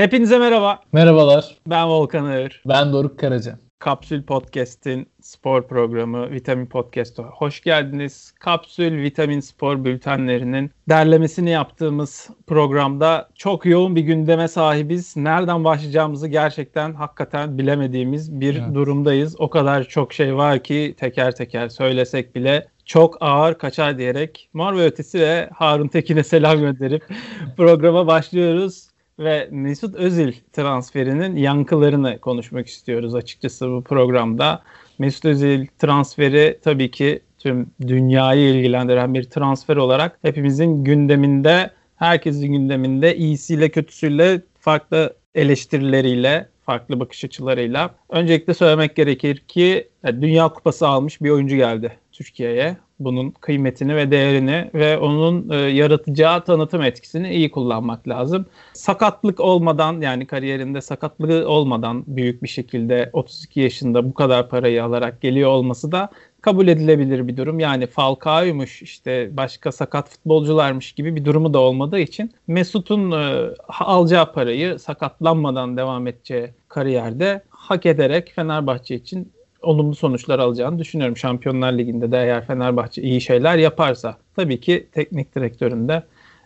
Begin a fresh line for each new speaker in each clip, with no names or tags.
Hepinize merhaba.
Merhabalar.
Ben Volkan Ağır.
Ben Doruk Karaca.
Kapsül Podcast'in spor programı Vitamin Podcast'a hoş geldiniz. Kapsül Vitamin Spor bültenlerinin derlemesini yaptığımız programda çok yoğun bir gündeme sahibiz. Nereden başlayacağımızı gerçekten hakikaten bilemediğimiz bir evet. durumdayız. O kadar çok şey var ki teker teker söylesek bile çok ağır kaçar diyerek Mor ve Ötesi ve Harun Tekin'e selam gönderip programa başlıyoruz ve Mesut Özil transferinin yankılarını konuşmak istiyoruz açıkçası bu programda. Mesut Özil transferi tabii ki tüm dünyayı ilgilendiren bir transfer olarak hepimizin gündeminde, herkesin gündeminde iyisiyle kötüsüyle farklı eleştirileriyle, farklı bakış açılarıyla. Öncelikle söylemek gerekir ki Dünya Kupası almış bir oyuncu geldi Türkiye'ye bunun kıymetini ve değerini ve onun e, yaratacağı tanıtım etkisini iyi kullanmak lazım. Sakatlık olmadan yani kariyerinde sakatlığı olmadan büyük bir şekilde 32 yaşında bu kadar parayı alarak geliyor olması da kabul edilebilir bir durum. Yani Falcao'ymuş işte başka sakat futbolcularmış gibi bir durumu da olmadığı için Mesut'un e, alacağı parayı sakatlanmadan devam edeceği kariyerde hak ederek Fenerbahçe için olumlu sonuçlar alacağını düşünüyorum. Şampiyonlar Ligi'nde de eğer Fenerbahçe iyi şeyler yaparsa tabii ki teknik direktörün de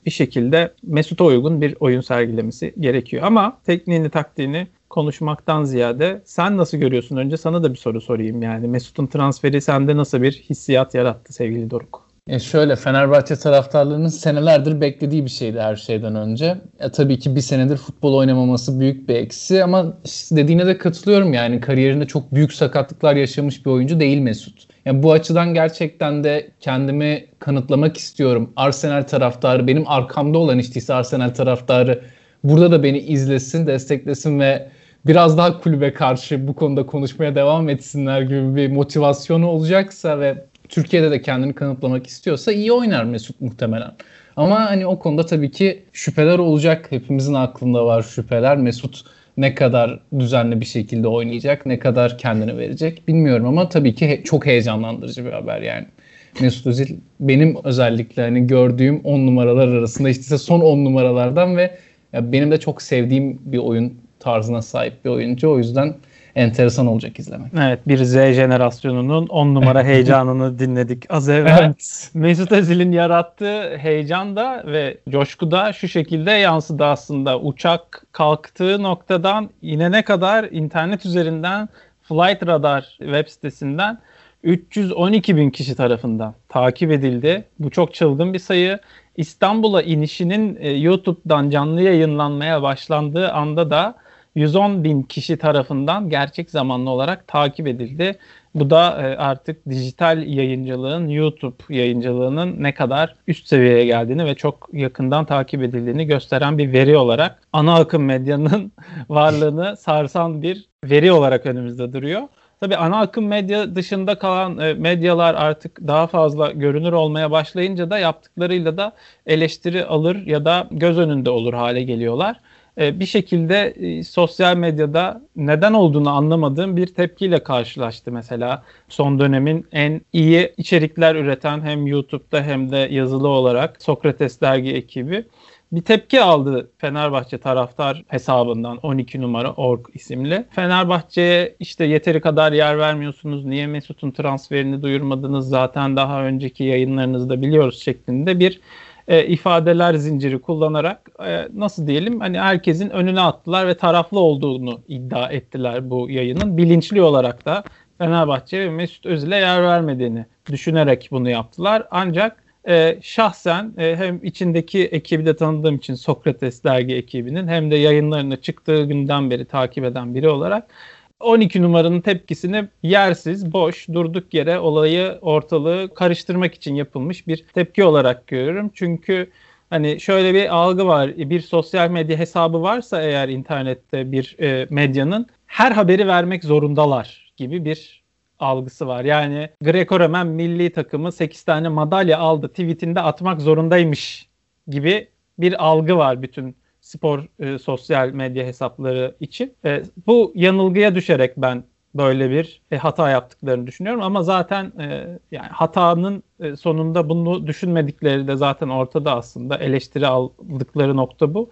bir şekilde Mesut'a uygun bir oyun sergilemesi gerekiyor. Ama tekniğini taktiğini konuşmaktan ziyade sen nasıl görüyorsun? Önce sana da bir soru sorayım yani. Mesut'un transferi sende nasıl bir hissiyat yarattı sevgili Doruk?
E şöyle Fenerbahçe taraftarlarının senelerdir beklediği bir şeydi her şeyden önce. E tabii ki bir senedir futbol oynamaması büyük bir eksi ama dediğine de katılıyorum yani kariyerinde çok büyük sakatlıklar yaşamış bir oyuncu değil Mesut. Yani bu açıdan gerçekten de kendimi kanıtlamak istiyorum. Arsenal taraftarı benim arkamda olan işte Arsenal taraftarı burada da beni izlesin, desteklesin ve biraz daha kulübe karşı bu konuda konuşmaya devam etsinler gibi bir motivasyonu olacaksa ve Türkiye'de de kendini kanıtlamak istiyorsa iyi oynar Mesut muhtemelen. Ama hani o konuda tabii ki şüpheler olacak. Hepimizin aklında var şüpheler. Mesut ne kadar düzenli bir şekilde oynayacak, ne kadar kendini verecek bilmiyorum ama tabii ki he- çok heyecanlandırıcı bir haber yani. Mesut Özil benim özellikle hani gördüğüm 10 numaralar arasında işte son 10 numaralardan ve benim de çok sevdiğim bir oyun tarzına sahip bir oyuncu. O yüzden enteresan olacak izlemek.
Evet bir Z jenerasyonunun 10 numara heyecanını dinledik az evvel. Evet. Mesut Özil'in yarattığı heyecan da ve coşku da şu şekilde yansıdı aslında. Uçak kalktığı noktadan inene kadar internet üzerinden Flight Radar web sitesinden 312 bin kişi tarafından takip edildi. Bu çok çılgın bir sayı. İstanbul'a inişinin e, YouTube'dan canlı yayınlanmaya başlandığı anda da 110 bin kişi tarafından gerçek zamanlı olarak takip edildi. Bu da e, artık dijital yayıncılığın, YouTube yayıncılığının ne kadar üst seviyeye geldiğini ve çok yakından takip edildiğini gösteren bir veri olarak ana akım medyanın varlığını sarsan bir veri olarak önümüzde duruyor. Tabii ana akım medya dışında kalan e, medyalar artık daha fazla görünür olmaya başlayınca da yaptıklarıyla da eleştiri alır ya da göz önünde olur hale geliyorlar. E, bir şekilde e, sosyal medyada neden olduğunu anlamadığım bir tepkiyle karşılaştı mesela son dönemin en iyi içerikler üreten hem YouTube'da hem de yazılı olarak Sokrates dergi ekibi bir tepki aldı Fenerbahçe taraftar hesabından 12 numara org isimli. Fenerbahçe'ye işte yeteri kadar yer vermiyorsunuz. Niye Mesut'un transferini duyurmadınız? Zaten daha önceki yayınlarınızda biliyoruz şeklinde bir e, ifadeler zinciri kullanarak e, nasıl diyelim hani herkesin önüne attılar ve taraflı olduğunu iddia ettiler bu yayının. Bilinçli olarak da Fenerbahçe ve Mesut Özil'e yer vermediğini düşünerek bunu yaptılar. Ancak e, şahsen e, hem içindeki ekibi de tanıdığım için Sokrates dergi ekibinin hem de yayınlarını çıktığı günden beri takip eden biri olarak 12 numaranın tepkisini yersiz, boş, durduk yere olayı ortalığı karıştırmak için yapılmış bir tepki olarak görüyorum. Çünkü hani şöyle bir algı var. Bir sosyal medya hesabı varsa eğer internette bir e, medyanın her haberi vermek zorundalar gibi bir algısı var. Yani Greco-Romen milli takımı 8 tane madalya aldı tweetinde atmak zorundaymış gibi bir algı var bütün spor e, sosyal medya hesapları için. E, bu yanılgıya düşerek ben böyle bir e, hata yaptıklarını düşünüyorum ama zaten e, yani hatanın e, sonunda bunu düşünmedikleri de zaten ortada aslında eleştiri aldıkları nokta bu.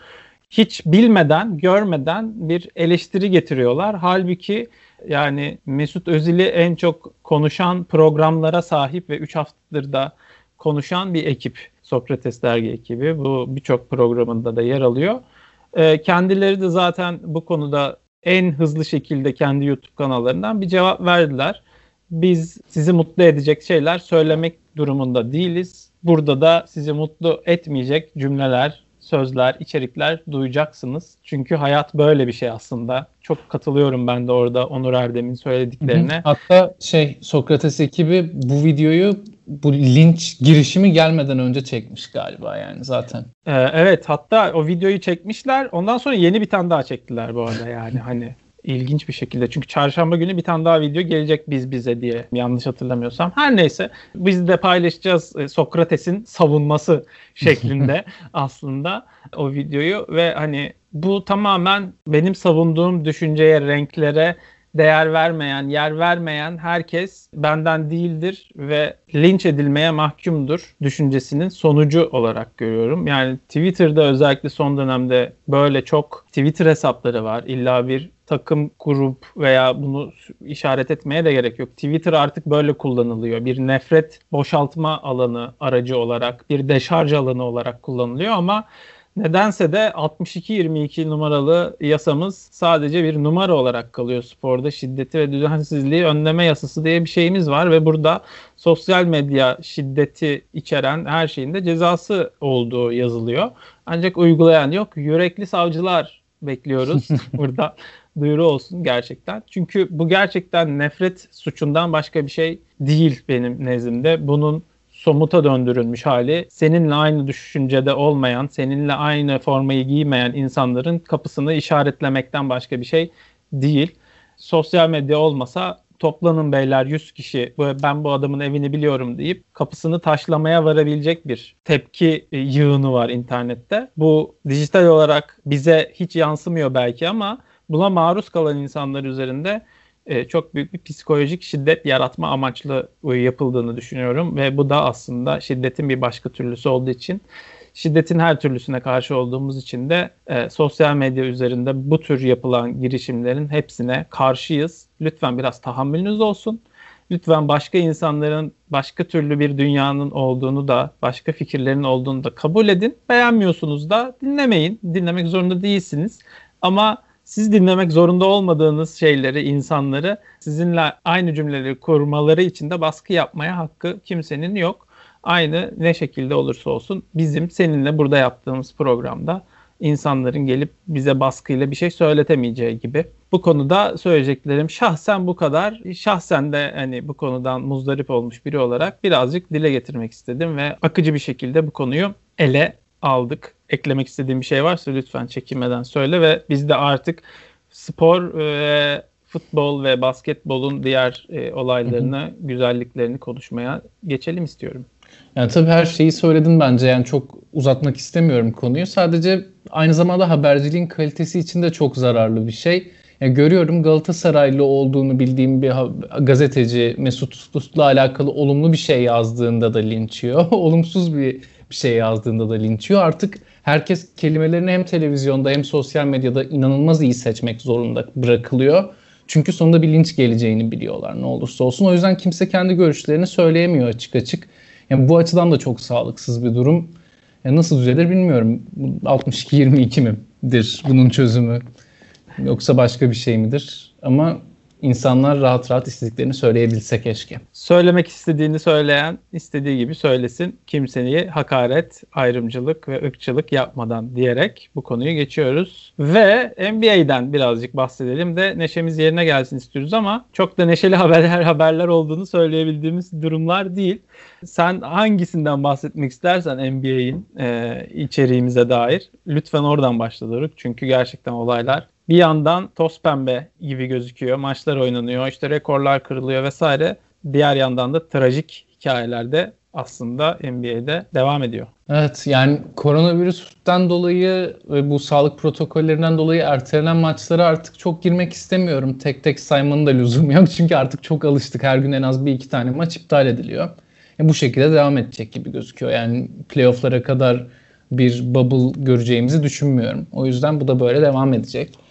hiç bilmeden, görmeden bir eleştiri getiriyorlar. Halbuki yani Mesut Özil'i en çok konuşan programlara sahip ve 3 haftadır da konuşan bir ekip. Sokrates Dergi ekibi. Bu birçok programında da yer alıyor. E, kendileri de zaten bu konuda en hızlı şekilde kendi YouTube kanallarından bir cevap verdiler. Biz sizi mutlu edecek şeyler söylemek durumunda değiliz. Burada da sizi mutlu etmeyecek cümleler, sözler, içerikler duyacaksınız. Çünkü hayat böyle bir şey aslında. Çok katılıyorum ben de orada Onur Erdem'in söylediklerine.
Hatta şey Sokrates ekibi bu videoyu bu linç girişimi gelmeden önce çekmiş galiba yani zaten.
Ee, evet hatta o videoyu çekmişler. Ondan sonra yeni bir tane daha çektiler bu arada yani hani ilginç bir şekilde. Çünkü çarşamba günü bir tane daha video gelecek biz bize diye yanlış hatırlamıyorsam. Her neyse biz de paylaşacağız e, Sokrates'in savunması şeklinde aslında o videoyu ve hani bu tamamen benim savunduğum düşünceye, renklere değer vermeyen, yer vermeyen herkes benden değildir ve linç edilmeye mahkumdur düşüncesinin sonucu olarak görüyorum. Yani Twitter'da özellikle son dönemde böyle çok Twitter hesapları var. İlla bir takım grup veya bunu işaret etmeye de gerek yok. Twitter artık böyle kullanılıyor. Bir nefret boşaltma alanı aracı olarak, bir deşarj alanı olarak kullanılıyor ama Nedense de 62-22 numaralı yasamız sadece bir numara olarak kalıyor sporda. Şiddeti ve düzensizliği önleme yasası diye bir şeyimiz var ve burada sosyal medya şiddeti içeren her şeyin de cezası olduğu yazılıyor. Ancak uygulayan yok. Yürekli savcılar bekliyoruz burada duyuru olsun gerçekten. Çünkü bu gerçekten nefret suçundan başka bir şey değil benim nezdimde. Bunun somuta döndürülmüş hali seninle aynı düşüncede olmayan, seninle aynı formayı giymeyen insanların kapısını işaretlemekten başka bir şey değil. Sosyal medya olmasa toplanın beyler 100 kişi ben bu adamın evini biliyorum deyip kapısını taşlamaya varabilecek bir tepki e, yığını var internette. Bu dijital olarak bize hiç yansımıyor belki ama buna maruz kalan insanlar üzerinde e, çok büyük bir psikolojik şiddet yaratma amaçlı yapıldığını düşünüyorum ve bu da aslında şiddetin bir başka türlüsü olduğu için şiddetin her türlüsüne karşı olduğumuz için de e, sosyal medya üzerinde bu tür yapılan girişimlerin hepsine karşıyız. Lütfen biraz tahammülünüz olsun. Lütfen başka insanların başka türlü bir dünyanın olduğunu da, başka fikirlerin olduğunu da kabul edin. Beğenmiyorsunuz da dinlemeyin. Dinlemek zorunda değilsiniz. Ama siz dinlemek zorunda olmadığınız şeyleri, insanları sizinle aynı cümleleri kurmaları için de baskı yapmaya hakkı kimsenin yok. Aynı ne şekilde olursa olsun bizim seninle burada yaptığımız programda insanların gelip bize baskıyla bir şey söyletemeyeceği gibi. Bu konuda söyleyeceklerim şahsen bu kadar. Şahsen de hani bu konudan muzdarip olmuş biri olarak birazcık dile getirmek istedim ve akıcı bir şekilde bu konuyu ele aldık. Eklemek istediğim bir şey varsa lütfen çekinmeden söyle ve biz de artık spor ve futbol ve basketbolun diğer e, olaylarını, hı hı. güzelliklerini konuşmaya geçelim istiyorum.
Yani tabii her şeyi söyledin bence. Yani çok uzatmak istemiyorum konuyu. Sadece aynı zamanda haberciliğin kalitesi için de çok zararlı bir şey. Yani görüyorum Galatasaraylı olduğunu bildiğim bir gazeteci Mesut'la alakalı olumlu bir şey yazdığında da linç yiyor. Olumsuz bir bir şey yazdığında da linçiyor. Artık herkes kelimelerini hem televizyonda hem sosyal medyada inanılmaz iyi seçmek zorunda bırakılıyor. Çünkü sonunda bir linç geleceğini biliyorlar ne olursa olsun. O yüzden kimse kendi görüşlerini söyleyemiyor açık açık. Yani bu açıdan da çok sağlıksız bir durum. Yani nasıl düzelir bilmiyorum. 62-22 midir bunun çözümü? Yoksa başka bir şey midir? Ama insanlar rahat rahat istediklerini söyleyebilse keşke.
Söylemek istediğini söyleyen istediği gibi söylesin. Kimseye hakaret, ayrımcılık ve ırkçılık yapmadan diyerek bu konuyu geçiyoruz. Ve NBA'den birazcık bahsedelim de neşemiz yerine gelsin istiyoruz ama çok da neşeli haberler haberler olduğunu söyleyebildiğimiz durumlar değil. Sen hangisinden bahsetmek istersen NBA'in e, içeriğimize dair lütfen oradan başla Doruk. Çünkü gerçekten olaylar bir yandan toz pembe gibi gözüküyor. Maçlar oynanıyor, işte rekorlar kırılıyor vesaire. Diğer yandan da trajik hikayelerde aslında NBA'de devam ediyor.
Evet yani koronavirüsten dolayı ve bu sağlık protokollerinden dolayı ertelenen maçlara artık çok girmek istemiyorum. Tek tek saymanın da lüzumu yok çünkü artık çok alıştık. Her gün en az bir iki tane maç iptal ediliyor. E bu şekilde devam edecek gibi gözüküyor. Yani playofflara kadar bir bubble göreceğimizi düşünmüyorum. O yüzden bu da böyle devam edecek.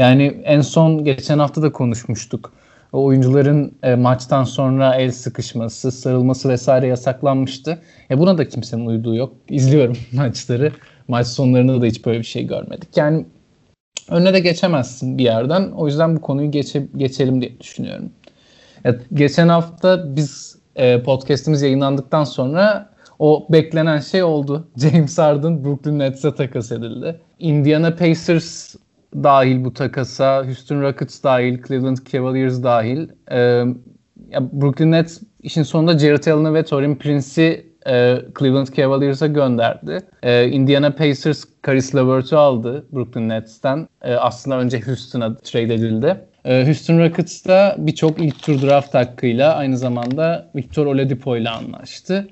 Yani en son geçen hafta da konuşmuştuk. oyuncuların e, maçtan sonra el sıkışması, sarılması vesaire yasaklanmıştı. E buna da kimsenin uyduğu yok. İzliyorum maçları. Maç sonlarında da hiç böyle bir şey görmedik. Yani önüne de geçemezsin bir yerden. O yüzden bu konuyu geçe, geçelim diye düşünüyorum. Evet, geçen hafta biz e, podcast'imiz yayınlandıktan sonra o beklenen şey oldu. James Harden Brooklyn Nets'e takas edildi. Indiana Pacers dahil bu takasa, Houston Rockets dahil, Cleveland Cavaliers dahil. Ee, ya Brooklyn Nets işin sonunda Jared Allen'ı ve Torin Prince'i e, Cleveland Cavaliers'a gönderdi. E, Indiana Pacers Caris LeVert'ü aldı Brooklyn Nets'ten. E, aslında önce Houston'a trade edildi. E, Houston Rockets'ta birçok ilk tur draft hakkıyla aynı zamanda Victor Oladipo ile anlaştı.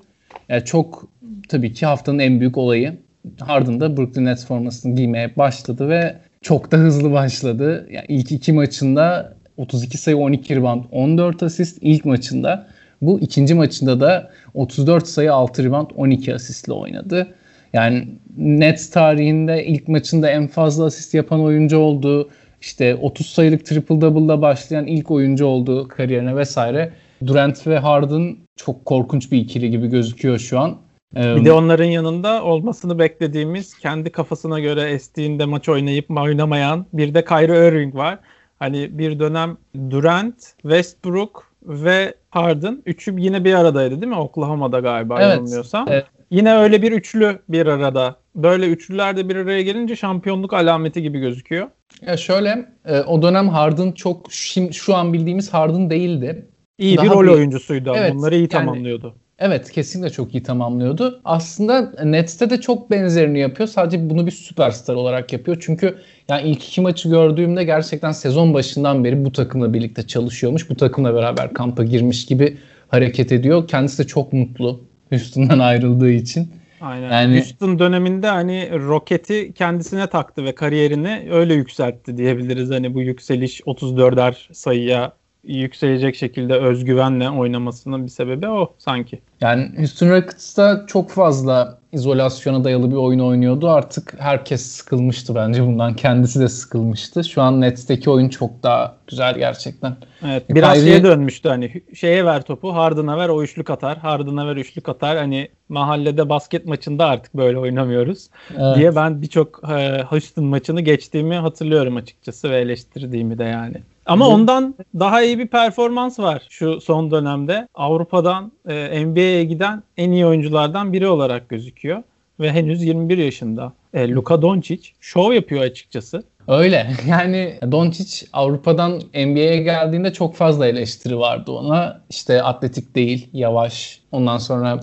Yani çok tabii ki haftanın en büyük olayı. Harden'da Brooklyn Nets formasını giymeye başladı ve çok da hızlı başladı. Yani ilk iki maçında 32 sayı 12 rebound 14 asist ilk maçında. Bu ikinci maçında da 34 sayı 6 rebound 12 asistle oynadı. Yani Nets tarihinde ilk maçında en fazla asist yapan oyuncu oldu. İşte 30 sayılık triple double'la başlayan ilk oyuncu oldu kariyerine vesaire. Durant ve Harden çok korkunç bir ikili gibi gözüküyor şu an.
Bir de onların yanında olmasını beklediğimiz kendi kafasına göre estiğinde maç oynayıp oynamayan bir de Kyrie Irving var. Hani bir dönem Durant, Westbrook ve Harden üçü yine bir aradaydı değil mi? Oklahoma'da galiba evet, yanılmıyorsam. Evet. Yine öyle bir üçlü bir arada. Böyle üçlüler de bir araya gelince şampiyonluk alameti gibi gözüküyor.
Ya şöyle e, o dönem Harden çok şimdi şu an bildiğimiz Harden değildi.
İyi Daha bir rol bir, oyuncusuydu. Evet, Bunları iyi yani, tamamlıyordu.
Evet kesinlikle çok iyi tamamlıyordu. Aslında Nets'te de çok benzerini yapıyor. Sadece bunu bir süperstar olarak yapıyor. Çünkü yani ilk iki maçı gördüğümde gerçekten sezon başından beri bu takımla birlikte çalışıyormuş. Bu takımla beraber kampa girmiş gibi hareket ediyor. Kendisi de çok mutlu Houston'dan ayrıldığı için.
Aynen. Yani, Houston döneminde hani roketi kendisine taktı ve kariyerini öyle yükseltti diyebiliriz. Hani bu yükseliş 34'er sayıya yükselecek şekilde özgüvenle oynamasının bir sebebi o sanki.
Yani Houston Rockets'ta çok fazla izolasyona dayalı bir oyun oynuyordu. Artık herkes sıkılmıştı bence bundan. Kendisi de sıkılmıştı. Şu an Nets'teki oyun çok daha güzel gerçekten.
Evet. Biraz Kyrie... şeye dönmüştü hani şeye ver topu, Harden'a ver o üçlük atar. Harden'a ver üçlük atar. Hani mahallede basket maçında artık böyle oynamıyoruz evet. diye ben birçok e, Houston maçını geçtiğimi hatırlıyorum açıkçası ve eleştirdiğimi de yani. Ama Hı. ondan daha iyi bir performans var şu son dönemde. Avrupa'dan e, NBA'ye giden en iyi oyunculardan biri olarak gözüküyor. Ve henüz 21 yaşında. E, Luka Doncic şov yapıyor açıkçası.
Öyle. Yani Doncic Avrupa'dan NBA'ye geldiğinde çok fazla eleştiri vardı ona. İşte atletik değil, yavaş. Ondan sonra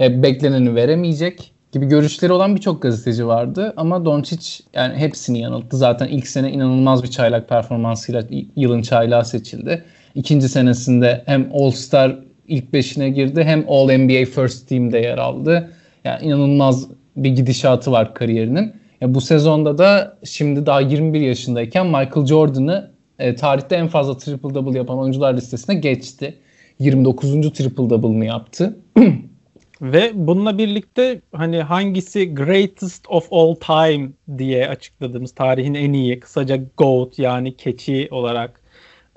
e, bekleneni veremeyecek gibi görüşleri olan birçok gazeteci vardı. Ama Doncic yani hepsini yanılttı. Zaten ilk sene inanılmaz bir çaylak performansıyla yılın çaylağı seçildi. İkinci senesinde hem All-Star ilk beşine girdi hem All-NBA First Team'de yer aldı. Yani inanılmaz bir gidişatı var kariyerinin. Ya bu sezonda da şimdi daha 21 yaşındayken Michael Jordan'ı e, tarihte en fazla triple double yapan oyuncular listesine geçti. 29. triple double'ını yaptı.
Ve bununla birlikte hani hangisi greatest of all time diye açıkladığımız tarihin en iyi kısaca GOAT yani keçi olarak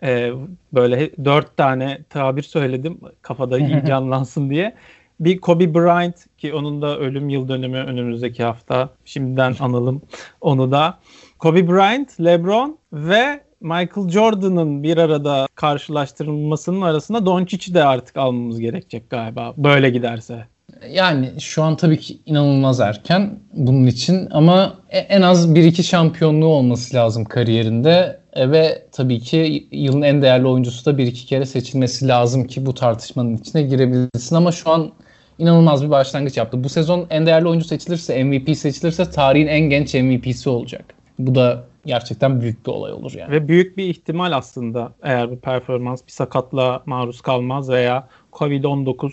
e, böyle dört tane tabir söyledim kafada iyi canlansın diye. Bir Kobe Bryant ki onun da ölüm yıl dönümü önümüzdeki hafta. Şimdiden analım onu da. Kobe Bryant, LeBron ve Michael Jordan'ın bir arada karşılaştırılmasının arasında Doncic'i de artık almamız gerekecek galiba. Böyle giderse.
Yani şu an tabii ki inanılmaz erken bunun için ama e, en az 1-2 şampiyonluğu olması lazım kariyerinde e, ve tabii ki yılın en değerli oyuncusu da 1-2 kere seçilmesi lazım ki bu tartışmanın içine girebilsin ama şu an inanılmaz bir başlangıç yaptı. Bu sezon en değerli oyuncu seçilirse, MVP seçilirse tarihin en genç MVP'si olacak. Bu da gerçekten büyük bir olay olur yani.
Ve büyük bir ihtimal aslında eğer bu performans bir sakatla maruz kalmaz veya Covid-19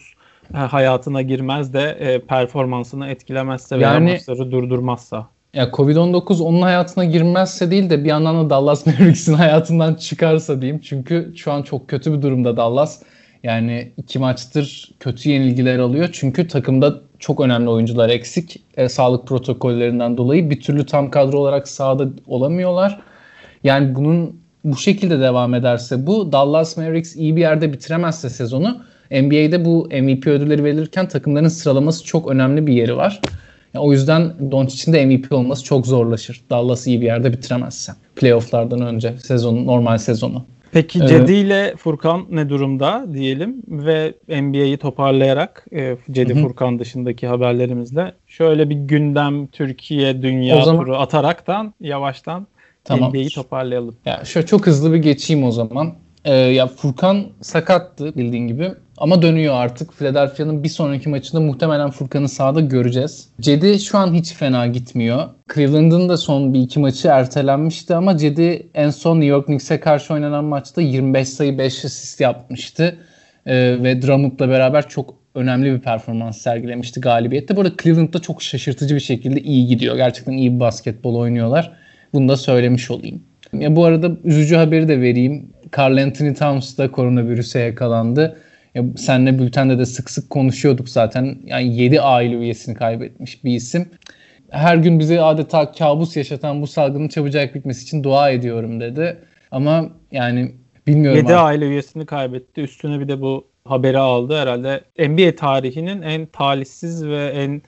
e, hayatına girmez de e, performansını etkilemezse veya yani, maçları durdurmazsa.
Ya Covid-19 onun hayatına girmezse değil de bir yandan da Dallas Mavericks'in hayatından çıkarsa diyeyim. Çünkü şu an çok kötü bir durumda Dallas. Yani iki maçtır kötü yenilgiler alıyor. Çünkü takımda çok önemli oyuncular eksik. E, sağlık protokollerinden dolayı bir türlü tam kadro olarak sahada olamıyorlar. Yani bunun bu şekilde devam ederse bu Dallas Mavericks iyi bir yerde bitiremezse sezonu NBA'de bu MVP ödülleri verilirken takımların sıralaması çok önemli bir yeri var. Yani o yüzden Doncic'in de MVP olması çok zorlaşır. Dallas iyi bir yerde bitiremezse. Playoff'lardan önce sezonu normal sezonu.
Peki ee, Cedi ile Furkan ne durumda diyelim ve NBA'yi toparlayarak e, Cedi hı. Furkan dışındaki haberlerimizle şöyle bir gündem Türkiye dünya zaman, turu ataraktan yavaştan tamam. NBA'yi toparlayalım.
Ya şöyle çok hızlı bir geçeyim o zaman. Ee, ya Furkan sakattı bildiğin gibi ama dönüyor artık. Philadelphia'nın bir sonraki maçında muhtemelen Furkan'ı sahada göreceğiz. Cedi şu an hiç fena gitmiyor. Cleveland'ın da son bir iki maçı ertelenmişti ama Cedi en son New York Knicks'e karşı oynanan maçta 25 sayı 5 asist yapmıştı. Ee, ve Drummond'la beraber çok önemli bir performans sergilemişti galibiyette. Bu arada Cleveland'da çok şaşırtıcı bir şekilde iyi gidiyor. Gerçekten iyi bir basketbol oynuyorlar. Bunu da söylemiş olayım. Ya bu arada üzücü haberi de vereyim. Carl Anthony Towns da koronavirüse yakalandı. Ya senle bültende de sık sık konuşuyorduk zaten. Yani 7 aile üyesini kaybetmiş bir isim. Her gün bize adeta kabus yaşatan bu salgının çabucak bitmesi için dua ediyorum dedi. Ama yani bilmiyorum.
7 aile üyesini kaybetti. Üstüne bir de bu haberi aldı herhalde. NBA tarihinin en talihsiz ve en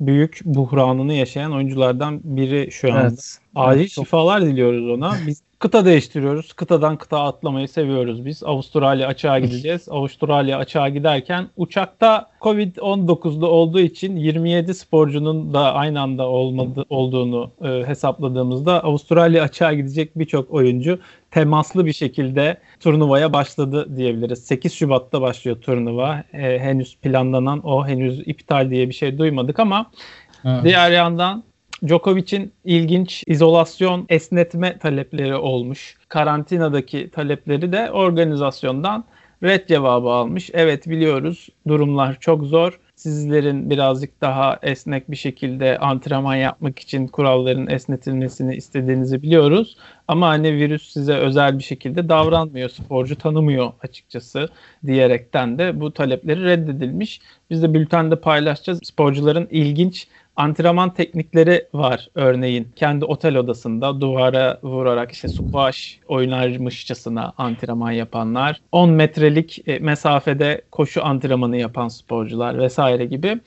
büyük buhranını yaşayan oyunculardan biri şu anda. Evet. Acil evet, şifalar diliyoruz ona. Biz Kıta değiştiriyoruz. Kıtadan kıta atlamayı seviyoruz biz. Avustralya açığa gideceğiz. Avustralya açığa giderken uçakta Covid-19'da olduğu için 27 sporcunun da aynı anda olmadı, olduğunu e, hesapladığımızda Avustralya açığa gidecek birçok oyuncu temaslı bir şekilde turnuvaya başladı diyebiliriz. 8 Şubat'ta başlıyor turnuva. E, henüz planlanan o henüz iptal diye bir şey duymadık ama evet. diğer yandan Djokovic'in ilginç izolasyon esnetme talepleri olmuş. Karantinadaki talepleri de organizasyondan red cevabı almış. Evet biliyoruz durumlar çok zor. Sizlerin birazcık daha esnek bir şekilde antrenman yapmak için kuralların esnetilmesini istediğinizi biliyoruz. Ama hani virüs size özel bir şekilde davranmıyor, sporcu tanımıyor açıkçası diyerekten de bu talepleri reddedilmiş. Biz de bültende paylaşacağız. Sporcuların ilginç antrenman teknikleri var örneğin. Kendi otel odasında duvara vurarak işte squash oynarmışçasına antrenman yapanlar. 10 metrelik e, mesafede koşu antrenmanı yapan sporcular vesaire gibi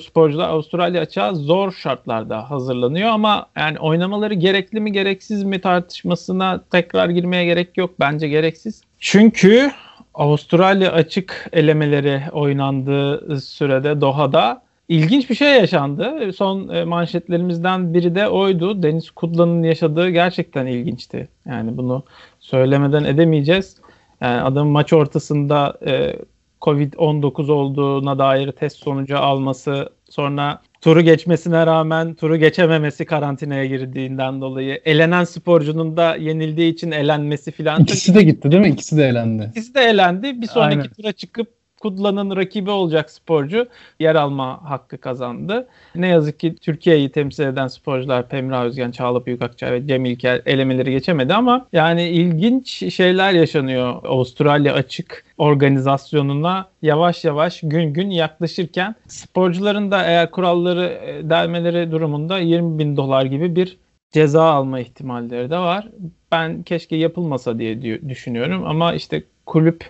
sporcular Avustralya açığa zor şartlarda hazırlanıyor ama yani oynamaları gerekli mi gereksiz mi tartışmasına tekrar girmeye gerek yok. Bence gereksiz. Çünkü Avustralya açık elemeleri oynandığı sürede Doha'da İlginç bir şey yaşandı. Son e, manşetlerimizden biri de oydu. Deniz Kudla'nın yaşadığı gerçekten ilginçti. Yani bunu söylemeden edemeyeceğiz. Yani adam maç ortasında e, Covid-19 olduğuna dair test sonucu alması, sonra turu geçmesine rağmen turu geçememesi karantinaya girdiğinden dolayı elenen sporcunun da yenildiği için elenmesi filan.
İkisi de gitti değil mi? İkisi de elendi.
İkisi de elendi. Bir sonraki Aynen. tura çıkıp Kudla'nın rakibi olacak sporcu yer alma hakkı kazandı. Ne yazık ki Türkiye'yi temsil eden sporcular Pemra Özgen, Çağla Büyükakçay ve Cem İlker elemeleri geçemedi ama yani ilginç şeyler yaşanıyor Avustralya açık organizasyonuna yavaş yavaş gün gün yaklaşırken sporcuların da eğer kuralları e, delmeleri durumunda 20 bin dolar gibi bir ceza alma ihtimalleri de var. Ben keşke yapılmasa diye düşünüyorum ama işte kulüp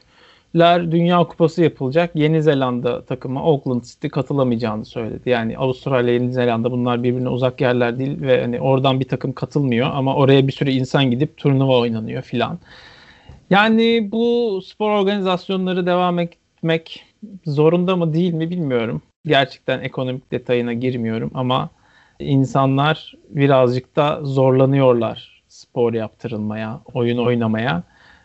Ler Dünya Kupası yapılacak. Yeni Zelanda takımı Auckland City katılamayacağını söyledi. Yani Avustralya, Yeni Zelanda bunlar birbirine uzak yerler değil ve hani oradan bir takım katılmıyor ama oraya bir sürü insan gidip turnuva oynanıyor filan. Yani bu spor organizasyonları devam etmek zorunda mı değil mi bilmiyorum. Gerçekten ekonomik detayına girmiyorum ama insanlar birazcık da zorlanıyorlar spor yaptırılmaya, oyun oynamaya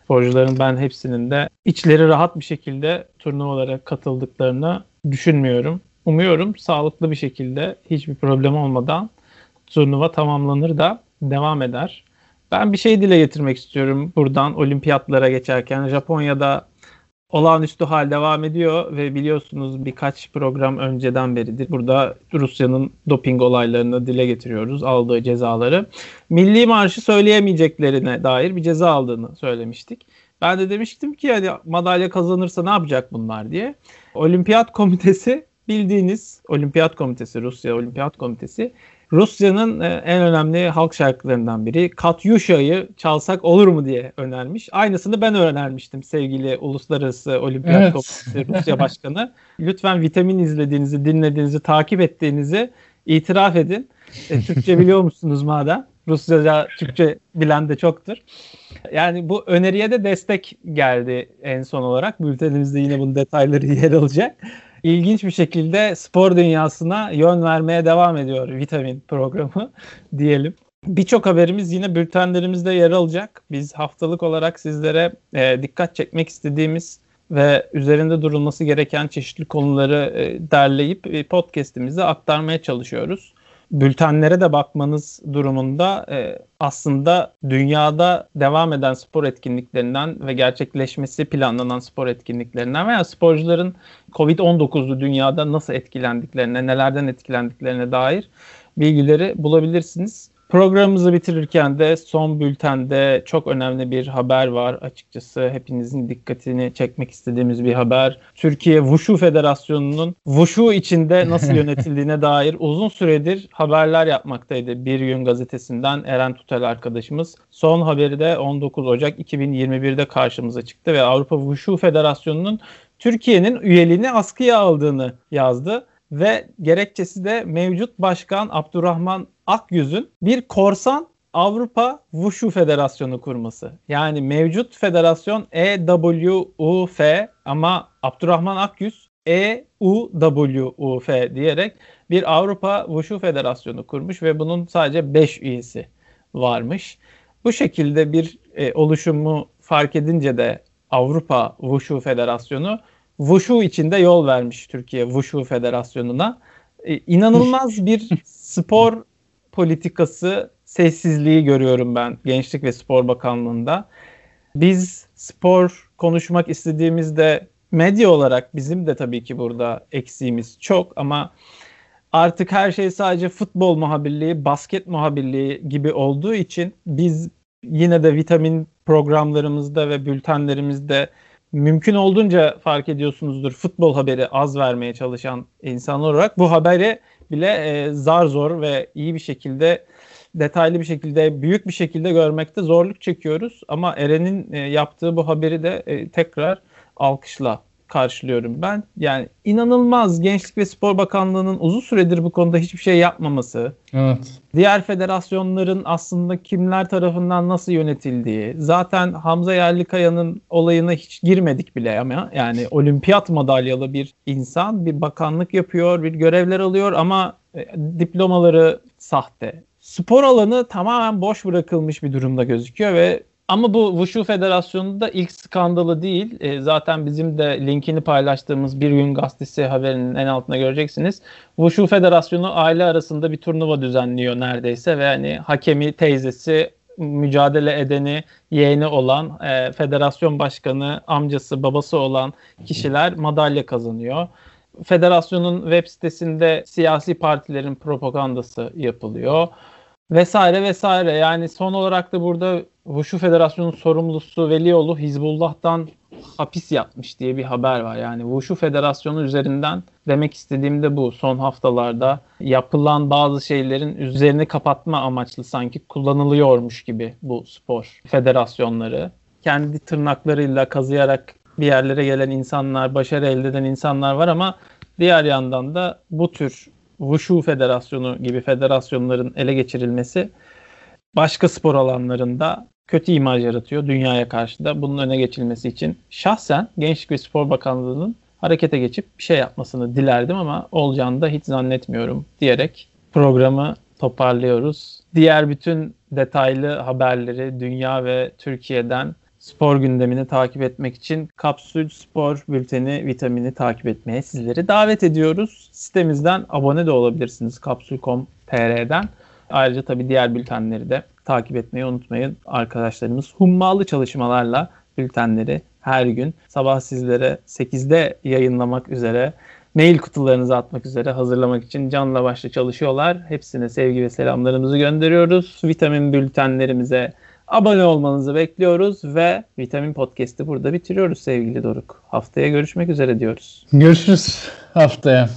sporcuların ben hepsinin de içleri rahat bir şekilde turnuvalara katıldıklarını düşünmüyorum. Umuyorum sağlıklı bir şekilde hiçbir problem olmadan turnuva tamamlanır da devam eder. Ben bir şey dile getirmek istiyorum buradan olimpiyatlara geçerken. Japonya'da olağanüstü hal devam ediyor ve biliyorsunuz birkaç program önceden beridir burada Rusya'nın doping olaylarını dile getiriyoruz, aldığı cezaları. Milli marşı söyleyemeyeceklerine dair bir ceza aldığını söylemiştik. Ben de demiştim ki hani madalya kazanırsa ne yapacak bunlar diye. Olimpiyat Komitesi bildiğiniz Olimpiyat Komitesi, Rusya Olimpiyat Komitesi Rusya'nın e, en önemli halk şarkılarından biri Katyusha'yı çalsak olur mu diye önermiş. Aynısını ben önermiştim sevgili Uluslararası Olimpiyat evet. Komitesi Rusya Başkanı. Lütfen vitamin izlediğinizi, dinlediğinizi, takip ettiğinizi itiraf edin. E, Türkçe biliyor musunuz madem? Rusyaca, Türkçe bilen de çoktur. Yani bu öneriye de destek geldi en son olarak. Bültenimizde yine bunun detayları yer alacak. İlginç bir şekilde spor dünyasına yön vermeye devam ediyor vitamin programı diyelim. Birçok haberimiz yine bültenlerimizde yer alacak. Biz haftalık olarak sizlere e, dikkat çekmek istediğimiz ve üzerinde durulması gereken çeşitli konuları e, derleyip e, podcast'imize aktarmaya çalışıyoruz bültenlere de bakmanız durumunda e, aslında dünyada devam eden spor etkinliklerinden ve gerçekleşmesi planlanan spor etkinliklerinden veya sporcuların Covid-19'lu dünyada nasıl etkilendiklerine, nelerden etkilendiklerine dair bilgileri bulabilirsiniz. Programımızı bitirirken de son bültende çok önemli bir haber var. Açıkçası hepinizin dikkatini çekmek istediğimiz bir haber. Türkiye Wushu Federasyonu'nun Wushu içinde nasıl yönetildiğine dair uzun süredir haberler yapmaktaydı. Bir Gün gazetesinden Eren Tutel arkadaşımız. Son haberi de 19 Ocak 2021'de karşımıza çıktı ve Avrupa Wushu Federasyonu'nun Türkiye'nin üyeliğini askıya aldığını yazdı ve gerekçesi de mevcut başkan Abdurrahman Akyüz'ün bir korsan Avrupa Wushu Federasyonu kurması. Yani mevcut federasyon EWUF ama Abdurrahman Akyüz EUWUF diyerek bir Avrupa Wushu Federasyonu kurmuş ve bunun sadece 5 üyesi varmış. Bu şekilde bir e, oluşumu fark edince de Avrupa Wushu Federasyonu Wushu içinde yol vermiş Türkiye Wushu Federasyonu'na. Ee, inanılmaz bir spor politikası sessizliği görüyorum ben Gençlik ve Spor Bakanlığı'nda. Biz spor konuşmak istediğimizde medya olarak bizim de tabii ki burada eksiğimiz çok ama artık her şey sadece futbol muhabirliği, basket muhabirliği gibi olduğu için biz yine de vitamin programlarımızda ve bültenlerimizde mümkün olduğunca fark ediyorsunuzdur futbol haberi az vermeye çalışan insanlar olarak. Bu haberi bile e, zar zor ve iyi bir şekilde detaylı bir şekilde büyük bir şekilde görmekte zorluk çekiyoruz. Ama Eren'in e, yaptığı bu haberi de e, tekrar alkışla karşılıyorum ben. Yani inanılmaz Gençlik ve Spor Bakanlığı'nın uzun süredir bu konuda hiçbir şey yapmaması.
Evet.
Diğer federasyonların aslında kimler tarafından nasıl yönetildiği. Zaten Hamza Yerlikaya'nın olayına hiç girmedik bile ama yani olimpiyat madalyalı bir insan bir bakanlık yapıyor, bir görevler alıyor ama e, diplomaları sahte. Spor alanı tamamen boş bırakılmış bir durumda gözüküyor ve ama bu Wushu Federasyonu'nda da ilk skandalı değil. E, zaten bizim de linkini paylaştığımız Bir Gün Gazetesi haberinin en altına göreceksiniz. Wushu Federasyonu aile arasında bir turnuva düzenliyor neredeyse ve hani hakemi, teyzesi, mücadele edeni, yeğeni olan, e, federasyon başkanı, amcası, babası olan kişiler madalya kazanıyor. Federasyonun web sitesinde siyasi partilerin propagandası yapılıyor vesaire vesaire. Yani son olarak da burada Wushu Federasyonu'nun sorumlusu Velioğlu Hizbullah'tan hapis yatmış diye bir haber var. Yani Wushu Federasyonu üzerinden demek istediğim de bu. Son haftalarda yapılan bazı şeylerin üzerine kapatma amaçlı sanki kullanılıyormuş gibi bu spor federasyonları. Kendi tırnaklarıyla kazıyarak bir yerlere gelen insanlar, başarı elde eden insanlar var ama diğer yandan da bu tür Wushu Federasyonu gibi federasyonların ele geçirilmesi başka spor alanlarında kötü imaj yaratıyor dünyaya karşı da. Bunun öne geçilmesi için şahsen Gençlik ve Spor Bakanlığı'nın harekete geçip bir şey yapmasını dilerdim ama olacağını da hiç zannetmiyorum diyerek programı toparlıyoruz. Diğer bütün detaylı haberleri dünya ve Türkiye'den spor gündemini takip etmek için Kapsül Spor Bülteni vitamini takip etmeye sizleri davet ediyoruz. Sitemizden abone de olabilirsiniz kapsül.com.tr'den. Ayrıca tabii diğer bültenleri de takip etmeyi unutmayın. Arkadaşlarımız hummalı çalışmalarla bültenleri her gün sabah sizlere 8'de yayınlamak üzere mail kutularınızı atmak üzere hazırlamak için canla başla çalışıyorlar. Hepsine sevgi ve selamlarımızı gönderiyoruz. Vitamin bültenlerimize abone olmanızı bekliyoruz ve Vitamin Podcast'i burada bitiriyoruz sevgili Doruk. Haftaya görüşmek üzere diyoruz.
Görüşürüz haftaya.